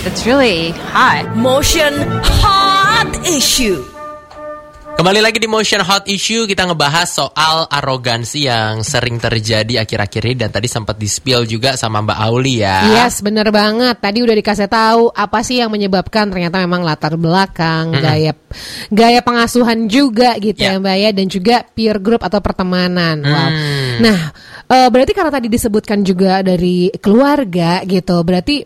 It's really hot. Motion Hot Issue. Kembali lagi di Motion Hot Issue kita ngebahas soal arogansi yang sering terjadi akhir-akhir ini dan tadi sempat di-spill juga sama Mbak Auli ya. Yes, bener banget. Tadi udah dikasih tahu apa sih yang menyebabkan ternyata memang latar belakang, gaya gaya pengasuhan juga gitu Ya. ya Mbak ya dan juga peer group atau pertemanan. Wow. Hmm. Nah, eh, berarti karena tadi disebutkan juga dari keluarga gitu. Berarti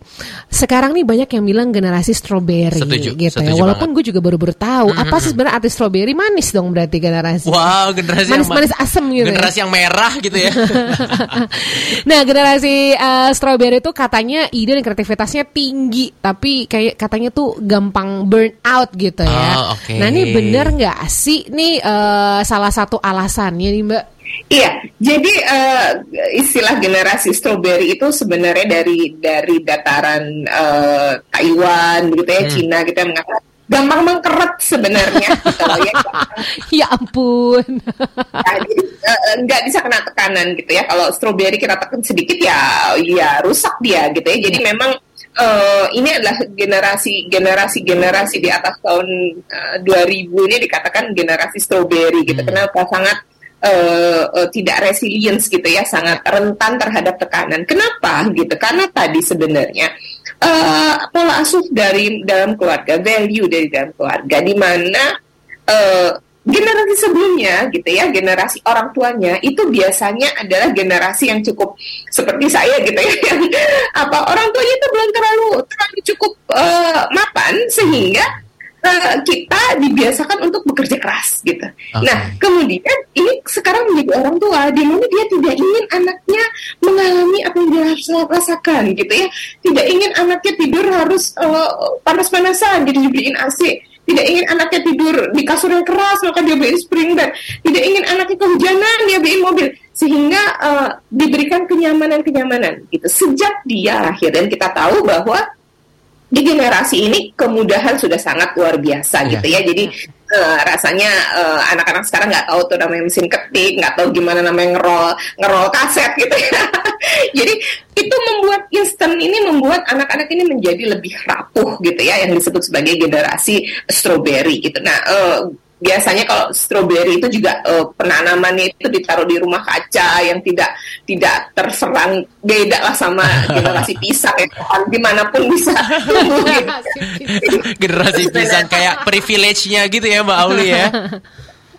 sekarang nih banyak yang bilang generasi strawberry Setuju, gitu ya. setuju Walaupun gue juga baru-baru tahu apa sih sebenarnya arti strawberry manis dong berarti generasi. Wow, generasi yang Manis-manis asem gitu ya. Generasi yang merah gitu ya. nah generasi uh, strawberry itu katanya ide dan kreativitasnya tinggi tapi kayak katanya tuh gampang burn out gitu ya. Oh, oke. Nah ini bener nggak sih nih uh, salah satu alasannya nih mbak? Iya, jadi eh, istilah generasi strawberry itu sebenarnya dari dari dataran eh, Taiwan, begitu ya, Cina kita mengatakan gampang mengkeret sebenarnya kalau ya ya ampun. Nah, jadi eh, nggak bisa kena tekanan gitu ya. Kalau strawberry kita tekan sedikit ya, ya rusak dia gitu ya. Jadi memang eh, ini adalah generasi generasi generasi di atas tahun eh, 2000 ini dikatakan generasi strawberry gitu. Kenapa sangat eh, eh, tidak resilience gitu ya, sangat rentan terhadap tekanan. Kenapa gitu? Karena tadi sebenarnya eh, pola asuh dari dalam keluarga, value dari dalam keluarga, di mana eh, generasi sebelumnya gitu ya generasi orang tuanya itu biasanya adalah generasi yang cukup seperti saya gitu ya yang apa orang tuanya itu belum terlalu terlalu cukup eh, mapan sehingga eh, kita dibiasakan untuk bekerja keras gitu. Oke. Nah kemudian ini sekarang menjadi orang tua di mana dia tidak ingin anaknya mengalami apa yang dia harus rasakan gitu ya. Tidak ingin anaknya tidur harus eh, panas-panasan jadi dibeliin AC tidak ingin anaknya tidur di kasur yang keras maka dia beliin spring bed tidak ingin anaknya kehujanan dia beliin mobil sehingga eh, diberikan kenyamanan-kenyamanan gitu sejak dia lahir dan kita tahu bahwa di generasi ini kemudahan sudah sangat luar biasa Iya. gitu ya. Jadi eh, rasanya eh, anak-anak sekarang nggak tahu tuh namanya mesin ketik nggak tahu gimana namanya ngerol ngerol kaset gitu ya. Jadi itu membuat instan ini membuat anak-anak ini menjadi lebih rapuh gitu ya yang disebut sebagai generasi strawberry gitu. Nah eh, biasanya kalau strawberry itu juga eh, penanamannya itu ditaruh di rumah kaca yang tidak tidak terserang beda lah sama generasi pisang ya di mana pun bisa tumbuh gitu. generasi pisang kayak privilege-nya gitu ya Mbak Auli ya.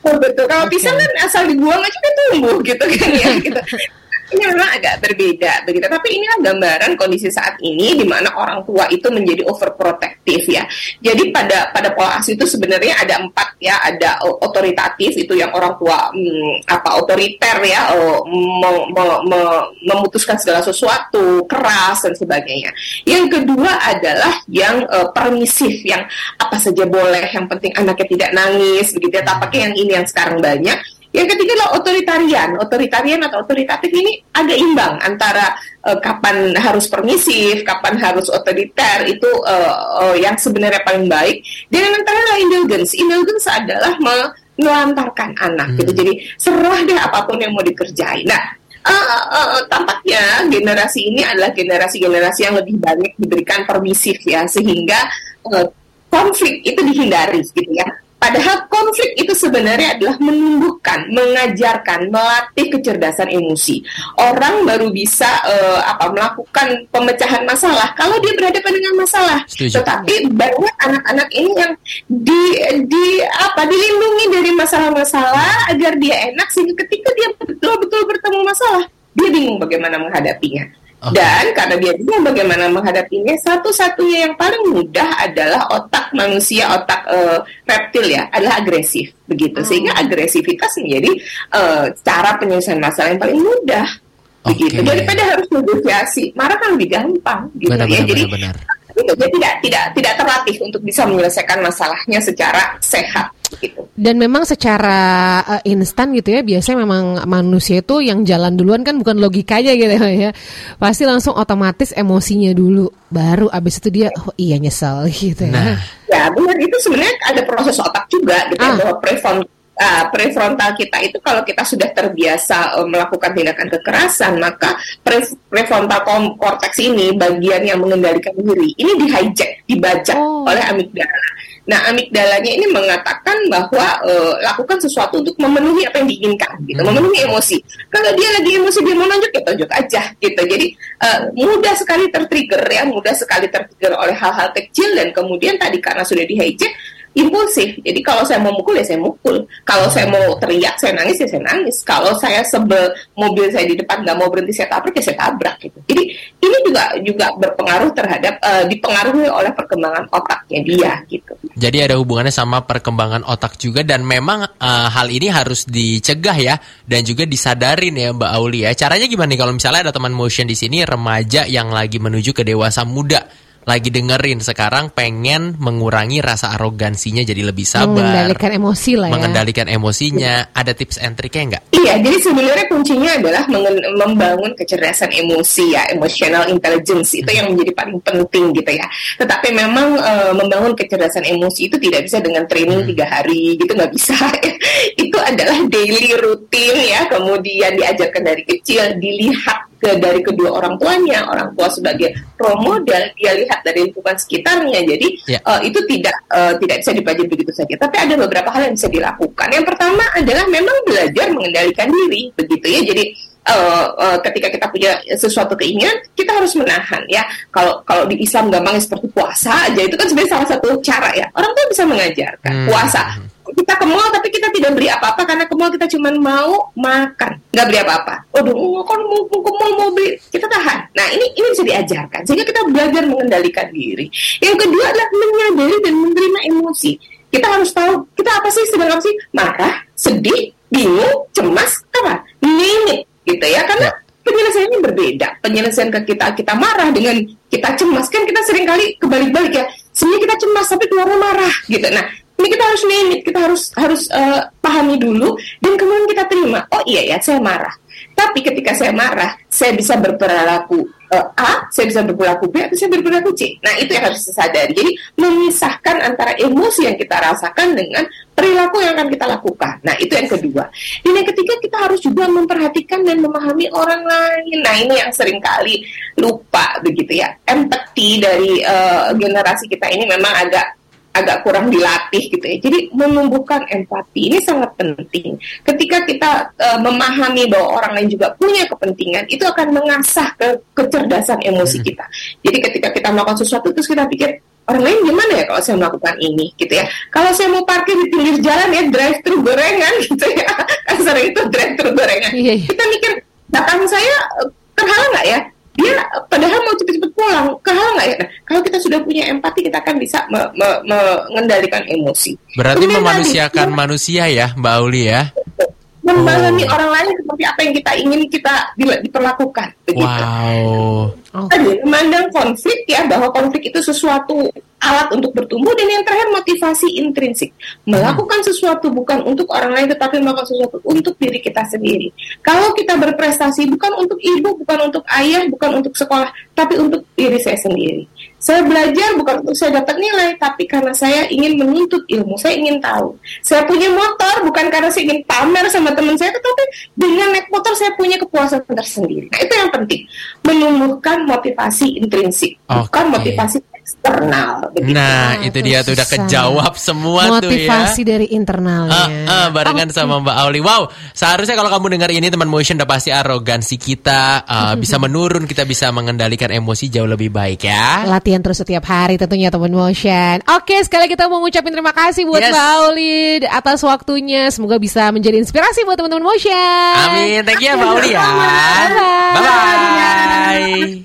Betul, betul. Kalau pisang kan asal dibuang aja kan tumbuh gitu kan ya. Gitu. Ini memang agak berbeda begitu. Tapi inilah gambaran kondisi saat ini di mana orang tua itu menjadi overprotective ya. Jadi pada pada pola asuh itu sebenarnya ada empat ya. Ada otoritatif itu yang orang tua hmm, apa otoriter ya, me- me- me- memutuskan segala sesuatu keras dan sebagainya. Yang kedua adalah yang eh, permisif yang apa saja boleh, yang penting anaknya tidak nangis begitu ya. Tampaknya yang ini yang sekarang banyak. Yang ketiga adalah otoritarian. Otoritarian atau otoritatif ini agak imbang antara eh, kapan harus permisif, kapan harus otoriter itu eh, eh, yang sebenarnya paling baik. Dan yang terakhir adalah indulgence. Indulgence adalah menelantarkan anak gitu. Jadi serah deh apa pun yang mau dikerjain. Nah, eh, eh, tampaknya generasi ini adalah generasi-generasi yang lebih banyak diberikan permisif ya sehingga eh, konflik itu dihindari gitu ya. Padahal konflik itu sebenarnya adalah menumbuhkan, mengajarkan, melatih kecerdasan emosi. Orang baru bisa eh, apa melakukan pemecahan masalah kalau dia berhadapan dengan masalah. Setuju. Tetapi banyak anak-anak ini yang di di apa dilindungi dari masalah-masalah agar dia enak sehingga ketika dia betul-betul bertemu masalah, dia bingung bagaimana menghadapinya. Oke. Dan karena dia bingung bagaimana menghadapinya, satu-satunya yang paling mudah adalah otak manusia, otak eh, reptil ya, adalah agresif begitu. Sehingga agresivitas menjadi eh, cara penyelesaian masalah yang paling mudah begitu. Oke. Daripada harus negosiasi, marah kan lebih gampang gitu Benar, ya. benar, Jadi benar, benar. Itu dia tidak tidak tidak terlatih untuk bisa menyelesaikan masalahnya secara sehat gitu. Dan memang secara uh, instan gitu ya biasanya memang manusia itu yang jalan duluan kan bukan logikanya gitu ya. Pasti langsung otomatis emosinya dulu baru abis itu dia oh iya nyesel gitu ya. Nah, Ya benar itu sebenarnya ada proses otak juga gitu Ah. ya bahwa prefrontal uh, prefrontal kita itu kalau kita sudah terbiasa uh, melakukan tindakan kekerasan, maka pre prefrontal cortex ini bagian yang mengendalikan diri ini di hijack, dibaca oh. oleh amigdala. Nah, amigdalanya ini mengatakan bahwa uh, lakukan sesuatu untuk memenuhi apa yang diinginkan, gitu, hmm. memenuhi emosi. Kalau dia lagi emosi dia mau nunjuk, ya aja, gitu. Jadi uh, mudah sekali tertrigger ya, mudah sekali tertrigger oleh hal-hal kecil dan kemudian tadi karena sudah di hijack impulsif. Jadi kalau saya mau mukul ya saya mukul. Kalau saya mau teriak, saya nangis ya saya nangis. Kalau saya sebel mobil saya di depan nggak mau berhenti saya tabrak ya saya tabrak gitu. Jadi ini juga juga berpengaruh terhadap uh, dipengaruhi oleh perkembangan otaknya dia gitu. Jadi ada hubungannya sama perkembangan otak juga dan memang uh, hal ini harus dicegah ya dan juga disadarin ya Mbak Auli ya. Caranya gimana nih kalau misalnya ada teman motion di sini remaja yang lagi menuju ke dewasa muda lagi dengerin sekarang pengen mengurangi rasa arogansinya jadi lebih sabar. Mengendalikan emosi lah ya. Mengendalikan emosinya. Ada tips and triknya enggak? Iya, jadi sebenarnya kuncinya adalah membangun kecerdasan emosi ya, emotional intelligence itu yang menjadi paling penting gitu ya. Tetapi memang e, membangun kecerdasan emosi itu tidak bisa dengan training hmm. tiga hari gitu nggak bisa. itu adalah daily rutin ya, kemudian diajarkan dari kecil, dilihat ke dari kedua orang tuanya, orang tua sebagai role model, dia lihat dari lingkungan sekitarnya. Jadi yeah. Ya. uh, itu tidak uh, tidak bisa dipelajari begitu saja. Tapi ada beberapa hal yang bisa dilakukan. Yang pertama adalah memang belajar mengendalikan diri, begitu ya. Jadi uh, uh, ketika kita punya sesuatu keinginan, kita harus menahan ya. Kalau kalau di Islam gampangnya seperti puasa aja itu kan sebenarnya salah satu cara ya. Orang tuh bisa mengajarkan hmm. puasa kita ke mall tapi kita tidak beli apa-apa karena ke mall kita cuma mau makan. Nggak beli apa-apa. Waduh kan mau ke mall mau beli. Kita tahan. Nah ini ini bisa diajarkan. Sehingga kita belajar mengendalikan diri. Yang kedua adalah menyadari dan menerima emosi. Kita harus tahu kita apa sih sedang apa sih? Marah sedih bingung cemas apa? Name gitu ya. Karena ya. penyelesaiannya berbeda. Penyelesaian ke kita kita marah dengan kita cemas. Kan kita sering kali kebalik-balik ya. Sebenarnya kita cemas tapi keluarnya marah gitu. Nah ini kita harus name kita harus harus uh, pahami dulu dan kemudian kita terima. Oh iya ya saya marah. Tapi ketika saya marah saya bisa berperilaku uh, A saya bisa berperilaku B atau saya berperilaku C. Nah itu yang harus disadari. Jadi memisahkan antara emosi yang kita rasakan dengan perilaku yang akan kita lakukan. Nah itu yang kedua. Dan yang ketiga kita harus juga memperhatikan dan memahami orang lain. Nah ini yang sering kali lupa begitu ya. Empati dari uh, generasi kita ini memang agak agak kurang dilatih gitu ya. Jadi menumbuhkan empati ini sangat penting. Ketika kita uh, memahami bahwa orang lain juga punya kepentingan, itu akan mengasah ke kecerdasan emosi hmm. kita. Jadi ketika kita melakukan sesuatu terus kita pikir orang lain gimana ya kalau saya melakukan ini gitu ya. Kalau saya mau parkir di pinggir jalan ya drive thru gorengan gitu ya. Kan sering itu drive thru gorengan. Iya, iya. Kita mikir belakang saya eh, terhalang nggak ya? Dia padahal mau cepet-cepet pulang. Kehal nggak ya? Nah, kalau kita sudah punya empati kita akan bisa me me mengendalikan emosi. Berarti Kemudian memanusiakan tadi, manusia ya mbak Auli ya? Memahami oh. orang lain seperti apa yang kita ingin kita di, diperlakukan begitu. Wow. Tadi memandang konflik ya bahwa konflik itu sesuatu alat untuk bertumbuh dan yang terakhir motivasi intrinsik melakukan hmm. sesuatu bukan untuk orang lain tetapi melakukan sesuatu untuk diri kita sendiri kalau kita berprestasi bukan untuk ibu bukan untuk ayah bukan untuk sekolah tapi untuk diri saya sendiri saya belajar bukan untuk saya dapat nilai tapi karena saya ingin menuntut ilmu saya ingin tahu saya punya motor bukan karena saya ingin pamer sama teman saya tetapi dengan naik motor saya punya kepuasan tersendiri nah itu yang penting menumbuhkan motivasi intrinsik okay. bukan motivasi eksternal. Begitu. Nah, itu dia tuh udah kejawab semua Motivasi tuh ya. Motivasi dari internalnya. Uh, uh, barengan okay. sama Mbak Auli. Wow, seharusnya kalau kamu dengar ini teman motion udah pasti arogansi kita uh, bisa menurun, kita bisa mengendalikan emosi jauh lebih baik ya. Latihan terus setiap hari tentunya teman motion. Oke, sekali kita mau ngucapin terima kasih buat yes. Mbak Auli atas waktunya. Semoga bisa menjadi inspirasi buat teman-teman motion. Amin. Thank you ya Mbak Auli ya. 拜拜拜拜。拜拜。